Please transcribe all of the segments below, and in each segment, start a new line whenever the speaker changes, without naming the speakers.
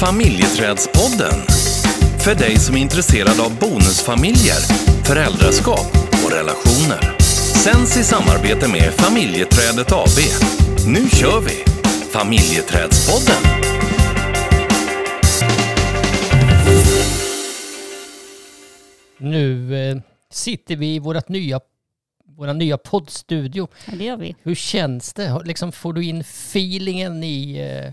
Familjeträdspodden. För dig som är intresserad av bonusfamiljer, föräldraskap och relationer. Sänds i samarbete med Familjeträdet AB. Nu kör vi! Familjeträdspodden.
Nu eh, sitter vi i vårt nya, våra nya poddstudio.
Ja, det gör vi.
Hur känns det? Liksom, får du in feelingen i... Eh,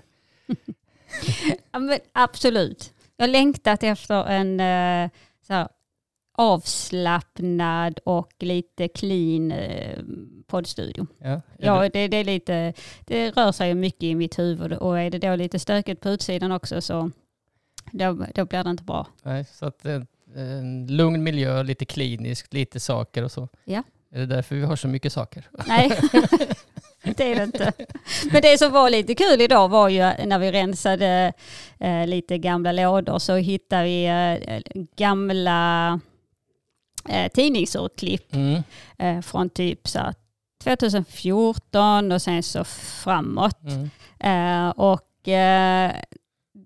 Ja, absolut. Jag har längtat efter en eh, så här, avslappnad och lite clean eh, poddstudio.
ja,
Ja, det, det, är lite, det rör sig mycket i mitt huvud och är det då lite stökigt på utsidan också så då, då blir det inte bra.
nej, så att, eh, en lugn miljö, lite kliniskt, lite saker och så.
Ja.
Är det därför vi har så mycket saker?
Nej, det är det inte. Men det som var lite kul idag var ju när vi rensade eh, lite gamla lådor så hittade vi eh, gamla eh, tidningsurklipp
Mm.
eh, från typ så här 2014 och sen så framåt.
Mm.
Eh, och eh,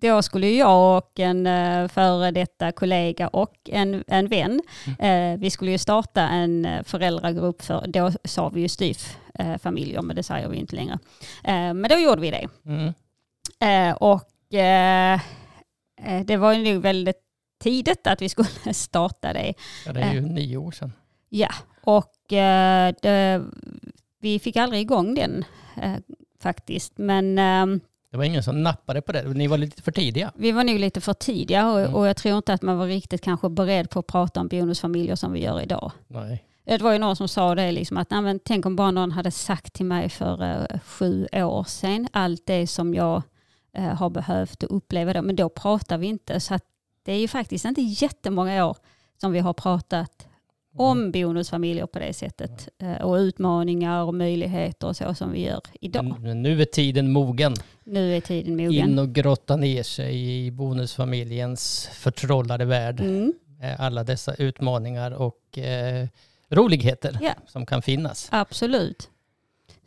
då skulle jag och en eh, före detta kollega och en, en vän, eh, vi skulle ju starta en eh, föräldragrupp för, då sa vi ju styvfamiljer, men det säger vi inte längre. Men då gjorde vi det.
Mm.
Och det var ju nog väldigt tidigt att vi skulle starta det.
Ja, det är ju nio år sedan.
Ja, och det, vi fick aldrig igång den faktiskt. Men eh,
Det var ingen som nappade på det. Ni var lite för tidiga.
vi var nog lite för tidiga och,
Mm.
och jag tror inte att man var riktigt kanske beredd på att prata om bonusfamiljer som vi gör idag.
Nej.
Det var ju någon som sa det, liksom att Nej, men tänk om bara någon hade sagt till mig för eh, sju år sedan allt det som jag eh, har behövt och uppleva då. Men då pratar vi inte. Så det är ju faktiskt inte jättemånga år som vi har pratat om bonusfamiljer på det sättet. Eh, och utmaningar och möjligheter och så som vi gör idag.
Men, nu är tiden mogen.
Nu är tiden mogen.
In och grotta ner sig i bonusfamiljens förtrollade värld.
Mm,
Alla dessa utmaningar och eh, roligheter
Ja.
som kan finnas.
absolut.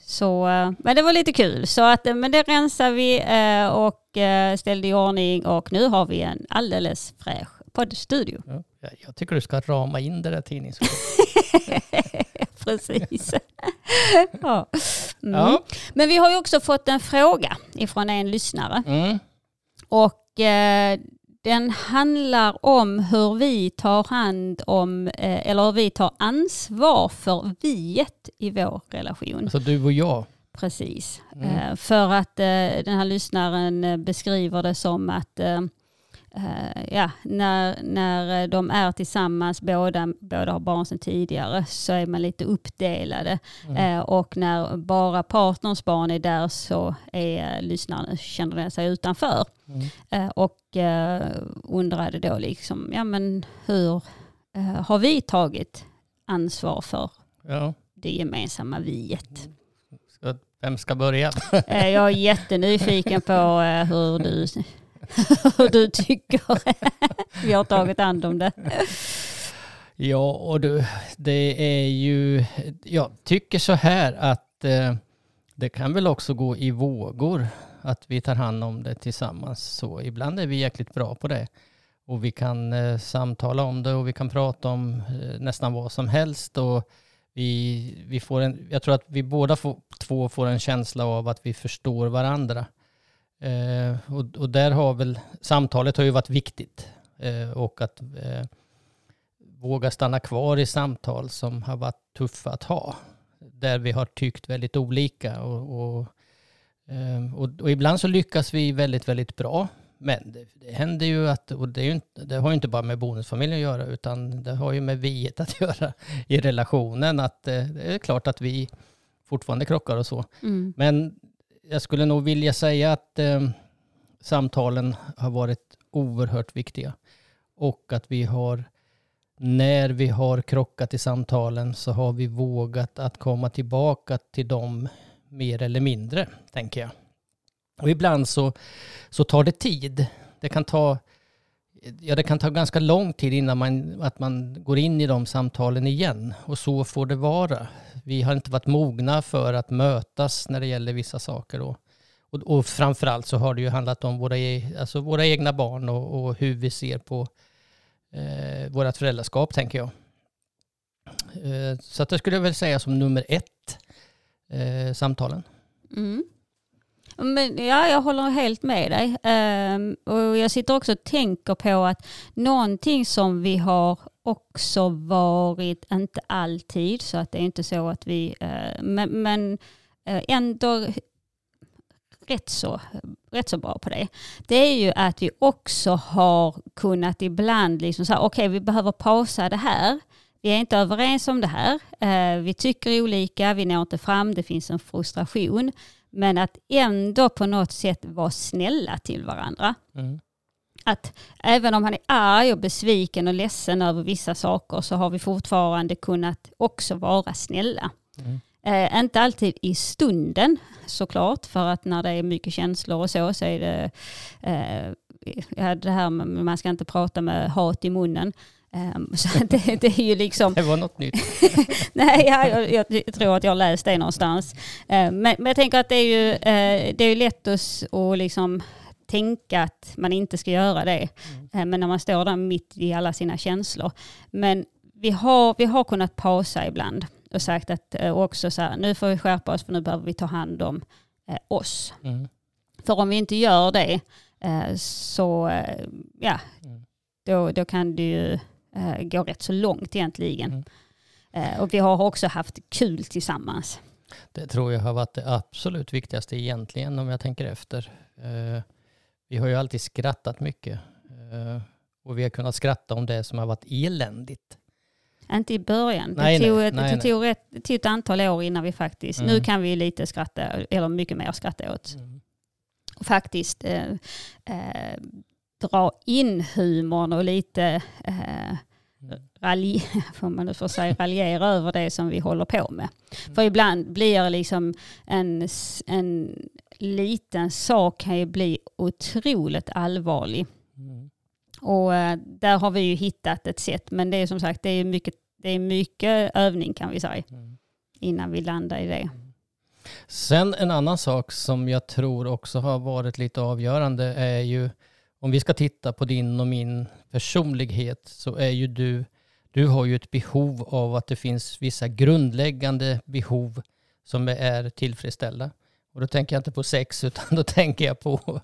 Så, eh, men det var lite kul. Så att, eh, men det rensar vi och ställde i ordning och nu har vi en alldeles fräsch poddstudio.
Ja, jag- tycker du ska rama in det där tidningsurklippet.
Precis. ja. Mm.
Ja.
Men vi har ju också fått en fråga ifrån en lyssnare
Mm.
och eh, den handlar om hur vi tar hand om, eh, eller hur vi tar ansvar för viet i vår relation.
Alltså du och jag.
Precis.
Mm.
Eh, för att eh, den här lyssnaren beskriver det som att eh, ja, när, när de är tillsammans, båda, båda har barn sedan tidigare, så är man lite uppdelade.
Mm.
Eh, och när bara partners barn är där så är eh, lyssnaren, känner den sig utanför.
Mm.
Eh, och eh, undrade då liksom, ja men hur eh, har vi tagit ansvar för
Ja.
det gemensamma viet?
Ska, vem ska börja?
Eh, Jag är jättenyfiken på eh, hur du, hur du tycker vi har tagit hand om det.
Ja, och du, det är ju... Jag tycker så här att eh, det kan väl också gå i vågor att vi tar hand om det tillsammans. Så ibland är vi jäkligt bra på det. Och vi kan eh, samtala om det och vi kan prata om eh, nästan vad som helst. Och vi, vi får en, jag tror att vi båda får, två får en känsla av att vi förstår varandra. Eh, och, och där har väl samtalet har ju varit viktigt. Eh, och att eh, våga stanna kvar i samtal som har varit tuffa att ha. Där vi har tyckt väldigt olika. Och, och, eh, och, och ibland så lyckas vi väldigt, väldigt bra. Men det, det händer ju att, och det, är ju inte, det har ju inte bara med bonusfamiljen att göra, utan det har ju med viet att göra i relationen. Att eh, det är klart att vi fortfarande krockar och så.
Mm.
Men jag skulle nog vilja säga att eh, samtalen har varit oerhört viktiga. Och att vi har, när vi har krockat i samtalen så har vi vågat att komma tillbaka till dem mer eller mindre, tänker jag. Och ibland så, så tar det tid. Det kan ta, ja, det kan ta ganska lång tid innan man, att man går in i de samtalen igen. Och så får det vara. Vi har inte varit mogna för att mötas när det gäller vissa saker. Och, och, och framförallt så har det ju handlat om våra, e, alltså våra egna barn och, och hur vi ser på eh, vårt föräldraskap, tänker jag. Eh, så att det skulle jag väl säga som nummer ett, eh, samtalen.
Mm. Men, ja, jag håller helt med dig. Um, och jag sitter också och tänker på att någonting som vi har också varit, inte alltid, så att det är inte så att vi, uh, men, men uh, ändå rätt så, rätt så bra på det. Det är ju att vi också har kunnat ibland liksom säga, okej okay, vi behöver pausa det här. Vi är inte överens om det här. Uh, vi tycker olika, vi når inte fram, det finns en frustration. Men att ändå på något sätt vara snälla till varandra. Mm. Att även om han är arg och besviken och ledsen över vissa saker så har vi fortfarande kunnat också vara snälla. Mm. Eh, inte alltid i stunden såklart, för att när det är mycket känslor och så, så är det, eh, det här med man ska inte prata med hat i munnen. Um, så det, det, är ju liksom...
Det var något nytt.
Nej, ja, jag, jag, tror att jag har läst det någonstans. Uh, men, men, jag tänker att det är ju, uh, det är lätt att, liksom tänka att man inte ska göra det. Mm. Uh, men när man står där mitt i alla sina känslor. Men vi har, vi har kunnat pausa ibland och sagt att också så här, nu får vi skärpa oss för nu behöver vi ta hand om oss. Mm. För om vi inte gör det så, ja, mm. då, då kan det ju eh, går rätt så långt egentligen. Mm. Eh, och vi har också haft kul tillsammans.
Det tror jag har varit det absolut viktigaste egentligen om jag tänker efter. Eh, vi har ju alltid skrattat mycket. Eh, och vi har kunnat skratta om det som har varit eländigt.
Inte i början. Nej, det tog, nej, nej, det tog, ett, tog ett antal år innan vi faktiskt, mm. nu kan vi lite skratta, eller mycket mer skratta åt. Mm. Och faktiskt eh, eh, dra in humorn och lite eh, ralj, får man nu får säga, raljera över det som vi håller på med. Mm. För ibland blir liksom en, en liten sak kan ju bli otroligt allvarlig. Mm. Och äh, där har vi ju hittat ett sätt, men det är som sagt det är mycket, det är mycket övning kan vi säga mm. innan vi landar i det.
Sen en annan sak som jag tror också har varit lite avgörande är ju om vi ska titta på din och min personlighet så är ju du, du har ju ett behov av att det finns vissa grundläggande behov som är tillfredsställda. Och då tänker jag inte på sex utan då tänker jag på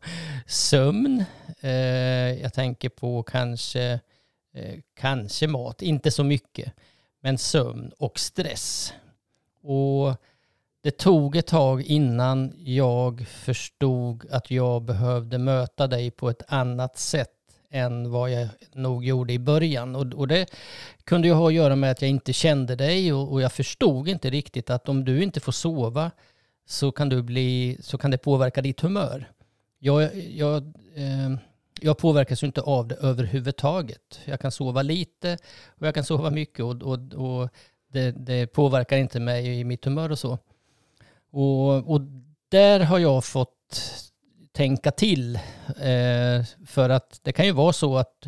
sömn. Eh, jag tänker på kanske, eh, kanske mat, inte så mycket. Men sömn och stress. Och det tog ett tag innan jag förstod att jag behövde möta dig på ett annat sätt än vad jag nog gjorde i början. Och, och det kunde ju ha att göra med att jag inte kände dig och, och, jag förstod inte riktigt att om du inte får sova så kan, du bli, så kan det påverka ditt humör. Jag, jag, eh, jag påverkas ju inte av det överhuvudtaget. Jag kan sova lite och jag kan sova mycket och, och, och det, det påverkar inte mig i mitt humör och så. Och, och där har jag fått tänka till. Eh, för att det kan ju vara så att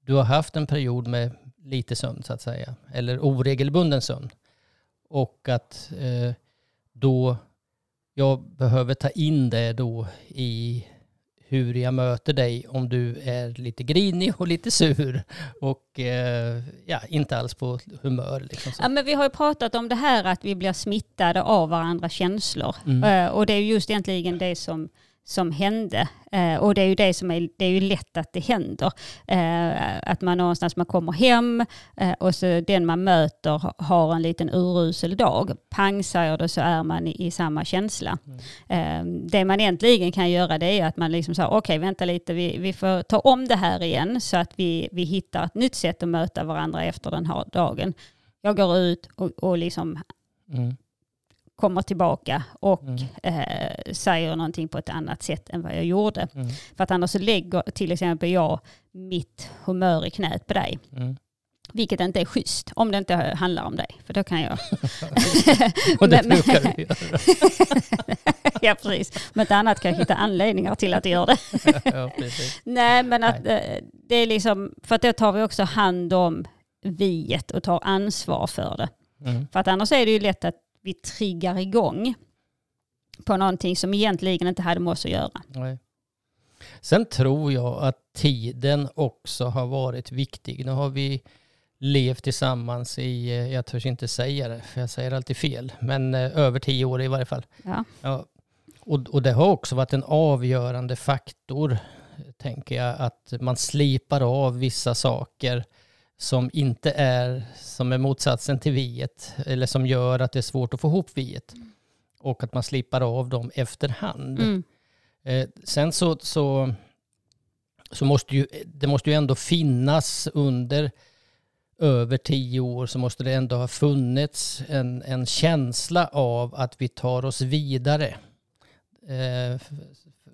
du har haft en period med lite sömn så att säga. Eller oregelbunden sömn. Och att eh, då jag behöver ta in det då i hur jag möter dig om du är lite grinig och lite sur och eh, ja, inte alls på humör. Liksom
ja, men vi har ju pratat om det här att vi blir smittade av varandras känslor. Mm. Eh, och det är just egentligen det som som hände. Eh, och det är ju det som är, det är ju lätt att det händer. Eh, att man någonstans man kommer hem eh, och så den man möter har en liten urusel dag. Pang säger det så är man i, i samma känsla. Mm. Eh, det man egentligen kan göra det är att man liksom säger okej okay, vänta lite vi, vi får ta om det här igen så att vi, vi hittar ett nytt sätt att möta varandra efter den här dagen. Jag går ut och, och liksom mm kommer tillbaka och mm. eh, säger någonting på ett annat sätt än vad jag gjorde. Mm. För att annars så lägger till exempel jag mitt humör i knät på dig. Mm. Vilket inte är schysst om det inte handlar om dig. För då kan jag...
och det brukar du göra.
ja, precis. Om inte annat kan jag hitta anledningar till att du gör det. ja, Nej, men att Nej. Eh, det är liksom... För att då tar vi också hand om viet och tar ansvar för det. Mm. För att annars är det ju lätt att vi triggar igång. på någonting som egentligen inte hade med oss att göra.
Nej. Sen tror jag att tiden också har varit viktig. Nu har vi levt tillsammans i, eh, jag törs inte säga det, för jag säger alltid fel, men eh, över tio år i varje fall.
Ja.
Ja, och, och det har också varit en avgörande faktor, tänker jag, att man slipar av vissa saker som inte är, som är motsatsen till viet, eller som gör att det är svårt att få ihop viet. Och att man slipar av dem efterhand.
Mm.
Eh, sen så, så, så måste ju, det måste ju ändå finnas under över tio år så måste det ändå ha funnits en, en känsla av att vi tar oss vidare. Eh,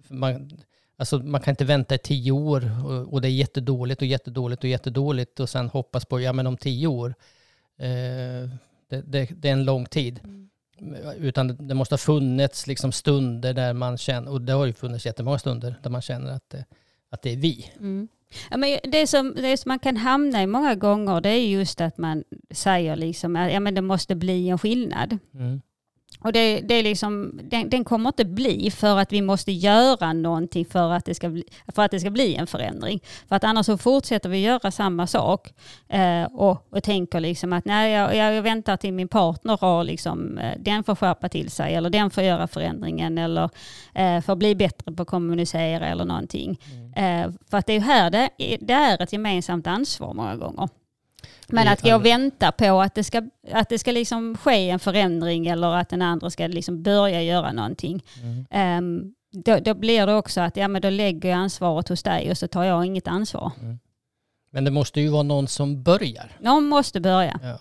man, alltså man kan inte vänta i tio år och, och det är jättedåligt och jättedåligt och jättedåligt och sen hoppas på, ja men om tio år, eh, det, det, det är en lång tid. Utan det, det måste ha funnits liksom stunder där man känner, och det har ju funnits jättemånga stunder där man känner att det, att det är vi.
Mm. Ja, men det, som, det som man kan hamna i många gånger det är just att man säger liksom att ja, men det måste bli en skillnad.
Mm.
Och det, det är liksom, den, den kommer inte bli för att vi måste göra någonting för att det ska bli, för att det ska bli en förändring. För att annars så fortsätter vi göra samma sak eh, och, och tänker liksom att nej, jag, jag väntar till min partner har liksom, eh, den får skärpa till sig eller den får göra förändringen eller eh, får bli bättre på att kommunicera eller någonting. Eh, för att det är här det, det är ett gemensamt ansvar många gånger. Men att gå och vänta på att det ska, att det ska liksom ske en förändring eller att den andra ska liksom börja göra någonting.
Mm.
Ehm, då, då blir det också att ja, men då lägger jag ansvaret hos dig och så tar jag inget ansvar.
Men det måste ju vara någon som börjar.
Någon måste börja.
Ja.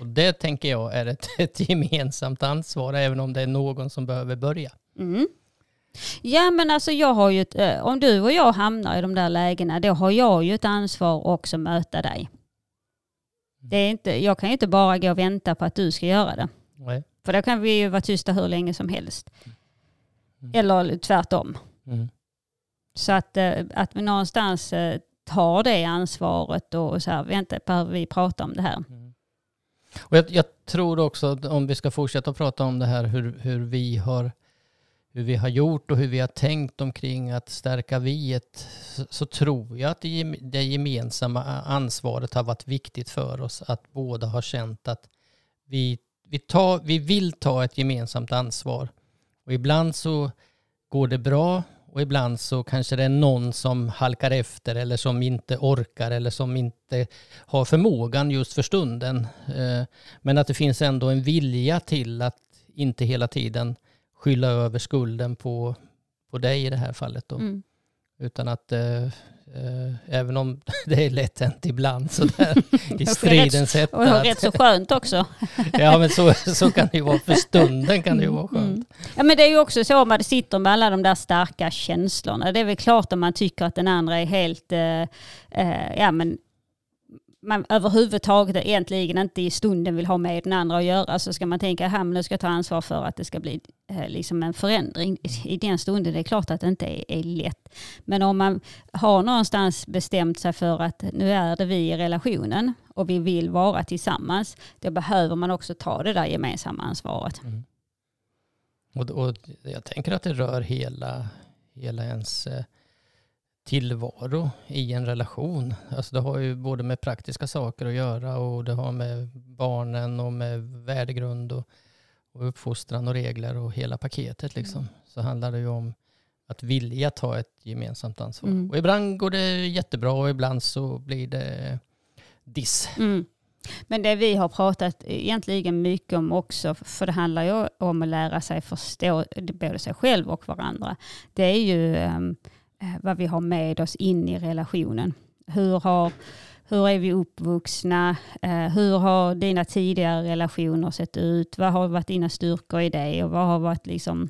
Och det tänker jag är ett, ett gemensamt ansvar, även om det är någon som behöver börja.
Mm. Ja men alltså jag har ju, ett, eh, om du och jag hamnar i de där lägena, då har jag ju ett ansvar också att möta dig. Det är inte, jag kan ju inte bara gå och vänta på att du ska göra det.
Nej.
För då kan vi ju vara tysta hur länge som helst.
Mm.
Eller tvärtom.
Mm.
Så att, eh, att vi någonstans eh, tar det ansvaret och så här, vänta, behöver vi prata om det här?
Och jag, jag tror också att om vi ska fortsätta prata om det här hur, hur, vi har, hur vi har gjort och hur vi har tänkt omkring att stärka viet så, så tror jag att det, gemensamma ansvaret har varit viktigt för oss att båda har känt att vi, vi, tar, vi vill ta ett gemensamt ansvar. Och ibland så går det bra och ibland så kanske det är någon som halkar efter eller som inte orkar eller som inte har förmågan just för stunden. Eh, men att det finns ändå en vilja till att inte hela tiden skylla över skulden på, på dig i det här fallet. Då.
Mm.
Utan att eh, eh, även om det är lätt hänt ibland sådär i stridens
Och
hetta. att-
rätt så skönt också.
Ja men så, så kan det ju vara för stunden kan det ju vara skönt.
Mm. Ja, men det är ju också så om man sitter med alla de där starka känslorna. Det är väl klart om man tycker att den andra är helt, eh, eh, ja men man överhuvudtaget egentligen inte i stunden vill ha med den andra att göra så ska man tänka att nu ska jag ta ansvar för att det ska bli eh, liksom en förändring. I, den stunden det är klart att det inte är, är lätt. Men om man har någonstans bestämt sig för att nu är det vi i relationen och vi vill vara tillsammans, då behöver man också ta det där gemensamma ansvaret. Mm.
Och, och jag tänker att det rör hela, hela ens eh, tillvaro i en relation. Alltså det har ju både med praktiska saker att göra och det har med barnen och med värdegrund och, och uppfostran och regler och hela paketet liksom. Så handlar det ju om att vilja ta ett gemensamt ansvar.
Mm.
Och ibland går det jättebra och ibland så blir det diss.
Mm. Men det vi har pratat egentligen mycket om också, för det handlar ju om att lära sig förstå både sig själv och varandra, det är ju ehm, eh, Eh, vad vi har med oss in i relationen. Hur, har, hur är vi uppvuxna? Eh, hur har dina tidigare relationer sett ut? Vad har varit dina styrkor i det och vad har varit liksom,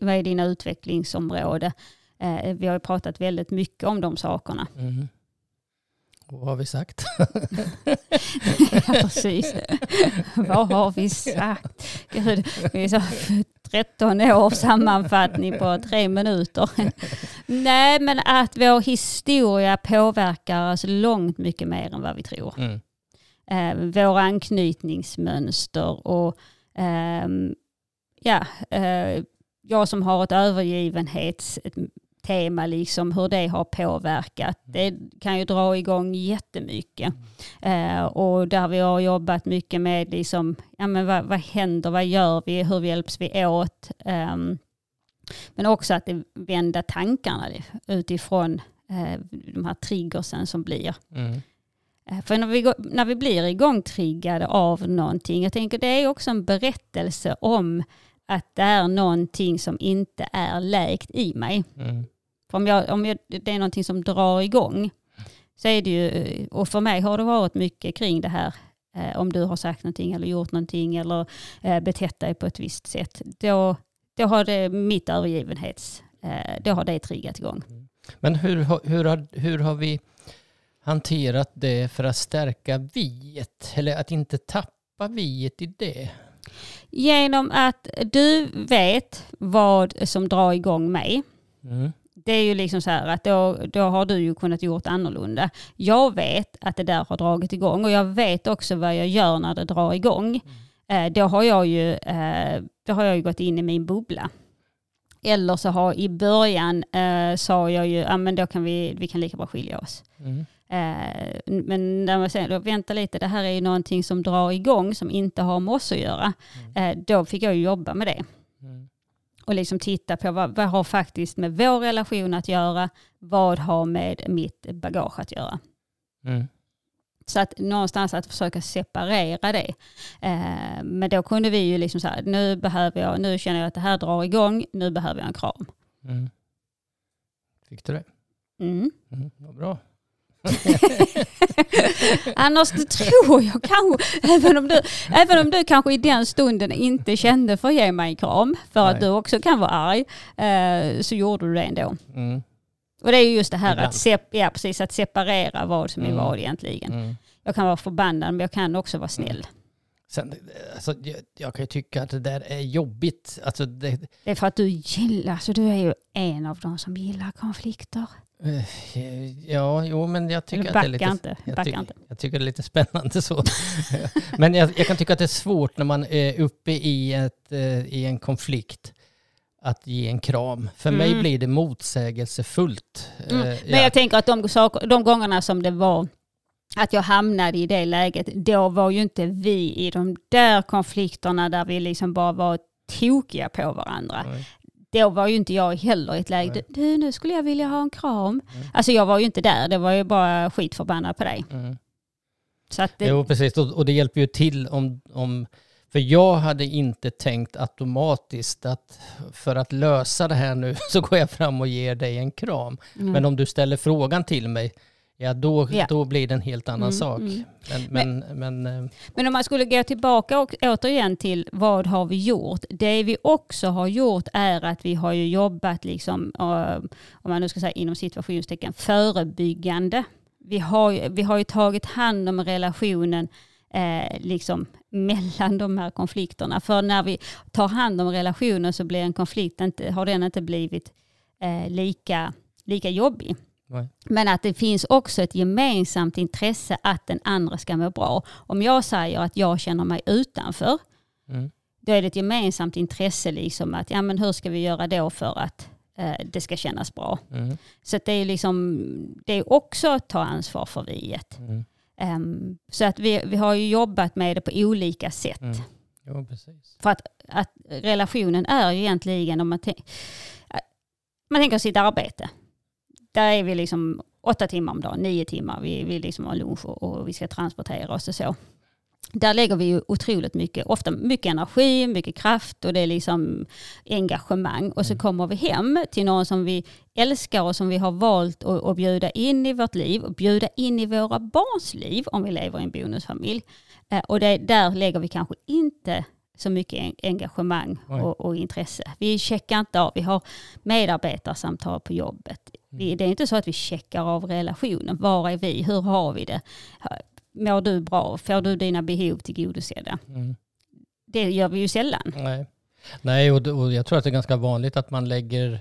vad är dina utvecklingsområden? Eh, vi har ju pratat väldigt mycket om de sakerna.
Mm. Och vad har vi sagt?
Ja, precis. Vad har vi sagt? Gud, vi är så 13 år sammanfattning på tre minuter. Nej, men att vår historia påverkar oss långt mycket mer än vad vi tror.
Mm.
Eh, våra anknytningsmönster och ehm, ja, eh, jag som har ett övergivenhetstema, liksom hur det har påverkat. Det kan ju dra igång jättemycket. Eh, och där vi har jobbat mycket med liksom, ja, men vad, vad händer, vad gör vi, hur hjälps vi åt? Um, men också att vända tankarna utifrån eh, de här triggersen som blir. Mm. Eh, för när vi, när vi blir igångtriggade av någonting, jag tänker det är också en berättelse om att det är någonting som inte är läkt i mig. Mm. För om, jag, om jag, det är någonting som drar igång så är det ju, och för mig har det varit mycket kring det här, eh, om du har sagt någonting eller gjort någonting eller eh, betett dig på ett visst sätt, då, då har det mitt övergivenhets, eh, då har det triggat igång.
Men hur, hur, har, hur har vi hanterat det för att stärka viet? Eller att inte tappa viet i det?
Genom att du vet vad som drar igång mig. Mm. Det är ju liksom så här att då, då har du ju kunnat gjort annorlunda. Jag vet att det där har dragit igång och jag vet också vad jag gör när det drar igång. Mm. Eh, då, har jag ju, eh, då har jag ju gått in i min bubbla. Eller så har i början eh, sa jag ju, ja men då kan vi, vi kan lika bra skilja oss. Mm. Eh, men när man säger, vänta lite, det här är ju någonting som drar igång som inte har med oss att göra. Mm. Eh, då fick jag jobba med det. Mm. Och liksom titta på vad, vad har faktiskt med vår relation att göra, vad har med mitt bagage att göra. Mm. Så att någonstans att försöka separera det. Eh, men då kunde vi ju liksom säga, nu behöver jag, nu känner jag att det här drar igång, nu behöver jag en kram. Mm.
Fick du det? Mm. mm vad bra.
Annars det tror jag kanske, även om, du, även om du kanske i den stunden inte kände för att ge mig en kram, för Nej. att du också kan vara arg, eh, så gjorde du det ändå. Mm. Och det är just det här att, sep ja, precis, att separera vad som är mm. vad egentligen. Mm. Jag kan vara förbannad men jag kan också vara snäll.
Sen, alltså, jag, jag, kan ju tycka att det där är jobbigt. Alltså, det...
det är för att du gillar, alltså du är ju en av de som gillar konflikter.
Eh, ja, jo men jag tycker att det är lite...
Inte.
Jag, ty inte. jag tycker det är lite spännande så. men jag, jag, kan tycka att det är svårt när man är uppe i, ett, eh, i en konflikt att ge en kram. För mm. mig blir det motsägelsefullt.
Mm. Men ja. jag tänker att de, saker, de gångerna som det var att jag hamnade i det läget, då var ju inte vi i de där konflikterna där vi liksom bara var tokiga på varandra. Nej. Då var ju inte jag heller i ett läge, du nu skulle jag vilja ha en kram. Mm. Alltså jag var ju inte där, det var ju bara skitförbannad på dig. Mm.
Så att det... Jo precis, och det hjälper ju till om, om för jag hade inte tänkt automatiskt att för att lösa det här nu så går jag fram och ger dig en kram. Mm. Men om du ställer frågan till mig, ja då, ja. då blir det en helt annan mm, sak. Mm. Men, men, men, men, eh,
men, om man skulle gå tillbaka och återigen till vad har vi gjort? Det vi också har gjort är att vi har ju jobbat, liksom, om man nu ska säga inom situationstecken, förebyggande. Vi har, vi har ju tagit hand om relationen eh, liksom mellan de här konflikterna. För när vi tar hand om relationen så blir en konflikt inte, har den inte blivit eh, lika, lika jobbig. Nej. Men att det finns också ett gemensamt intresse att den andra ska må bra. Om jag säger att jag känner mig utanför, mm. då är det ett gemensamt intresse liksom att ja, men hur ska vi göra då för att eh, det ska kännas bra. Mm. Så det är, liksom, det är också att ta ansvar för viet. Mm. Um, så att vi, vi har ju jobbat med det på olika sätt. Mm.
Precis.
För att, att relationen är ju egentligen, om man, man tänker sitt arbete, där är vi liksom åtta timmar om dagen, nio timmar, vi, vi liksom har lunch och, och vi ska transportera oss och så där lägger vi ju otroligt mycket, ofta mycket energi, mycket kraft och det är liksom engagemang. Och så mm. kommer vi hem till någon som vi älskar och som vi har valt att, att bjuda in i vårt liv och bjuda in i våra barns liv om vi lever i en bonusfamilj. Eh, och det, där lägger vi kanske inte så mycket engagemang och, och, intresse. Vi checkar inte av, vi har medarbetarsamtal på jobbet. Vi, mm. det är inte så att vi checkar av relationen. Var är vi? Hur har vi det? mår du bra? Får du dina behov tillgodosedda? Mm. Det gör vi ju sällan.
Nej, Nej och, och jag tror att det är ganska vanligt att man lägger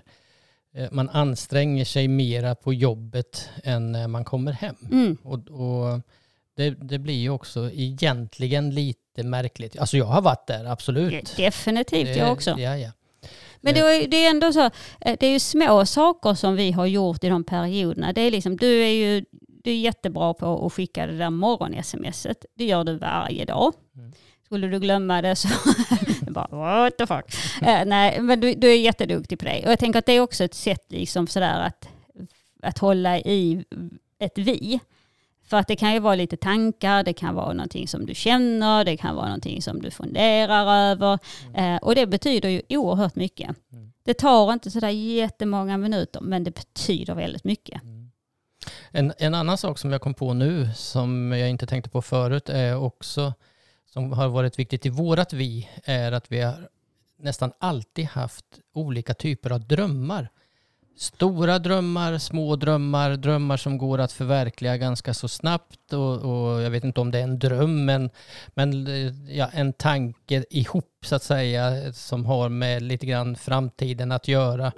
eh, man anstränger sig mera på jobbet än när man kommer hem. Mm. Och, och det, det, blir ju också egentligen lite märkligt. Alltså jag har varit där, absolut.
Definitivt, jag också.
Ja, ja.
Men det är, det är ändå så, eh, det är ju små saker som vi har gjort i de perioderna. Det är liksom, du är ju du är jättebra på att skicka det där morgon-smset. Det gör du varje dag.
Mm.
Skulle du glömma det så bara what the fuck. Eh, nej, men du, du är jätteduktig på det. Och jag tänker att det är också ett sätt liksom sådär att, att hålla i ett vi. För att det kan ju vara lite tankar, det kan vara någonting som du känner, det kan vara någonting som du funderar över. Eh, och det betyder ju oerhört mycket.
Mm.
Det tar inte sådär jättemånga minuter, men det betyder väldigt mycket.
En, en annan sak som jag kom på nu som jag inte tänkte på förut är också som har varit viktigt i vårat vi är att vi har nästan alltid haft olika typer av drömmar. Stora drömmar, små drömmar, drömmar som går att förverkliga ganska så snabbt och, och jag vet inte om det är en dröm men, men ja, en tanke ihop så att säga som har med lite grann framtiden att göra.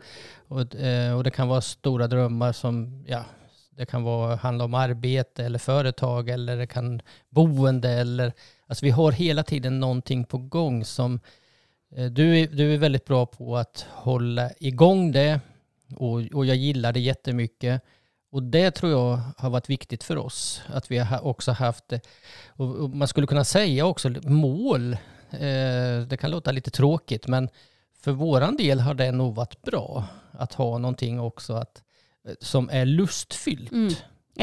Och, eh, och det kan vara stora drömmar som ja, det kan vara, handla om arbete eller företag eller det kan boende eller alltså vi har hela tiden någonting på gång som eh, du är, du är väldigt bra på att hålla igång det och, och jag gillar det jättemycket. Och det tror jag har varit viktigt för oss. Att vi har också haft, eh, och, man skulle kunna säga också mål. Eh, det kan låta lite tråkigt men för våran del har det nog varit bra att ha någonting också att, eh, som är lustfyllt.
Mm.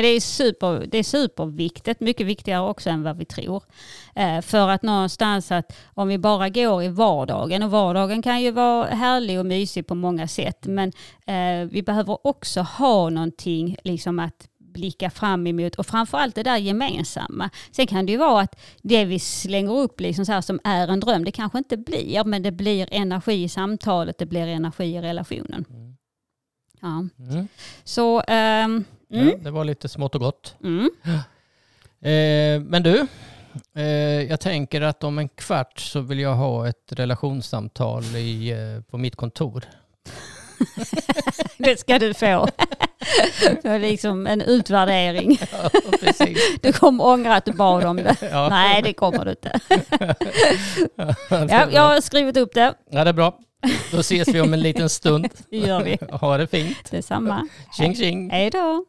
Det är, super, det är superviktigt, mycket viktigare också än vad vi tror. Eh, för att någonstans att om vi bara går i vardagen, och vardagen kan ju vara härlig och mysig på många sätt, men eh, vi behöver också ha någonting liksom att blicka fram emot och framförallt det där gemensamma. Sen kan det ju vara att det vi slänger upp liksom så här som är en dröm, det kanske inte blir, men det blir energi i samtalet, det blir energi i relationen. Ja.
Mm.
Så, ehm, mm,
Ja, det var lite smått och gott.
mm.
Eh, men du, eh, jag tänker att om en kvart så vill jag ha ett relationssamtal i, eh, på mitt kontor.
Det ska du få. Det är liksom en utvärdering.
Ja.
Du kommer ångra att du bad om det.
Ja.
Nej, det kommer du inte. Ja, jag har skrivit upp det.
ja, det är bra. Då ses vi om en liten stund.
Det gör vi.
Ha det fint.
Detsamma.
Tjing tjing.
Hej då.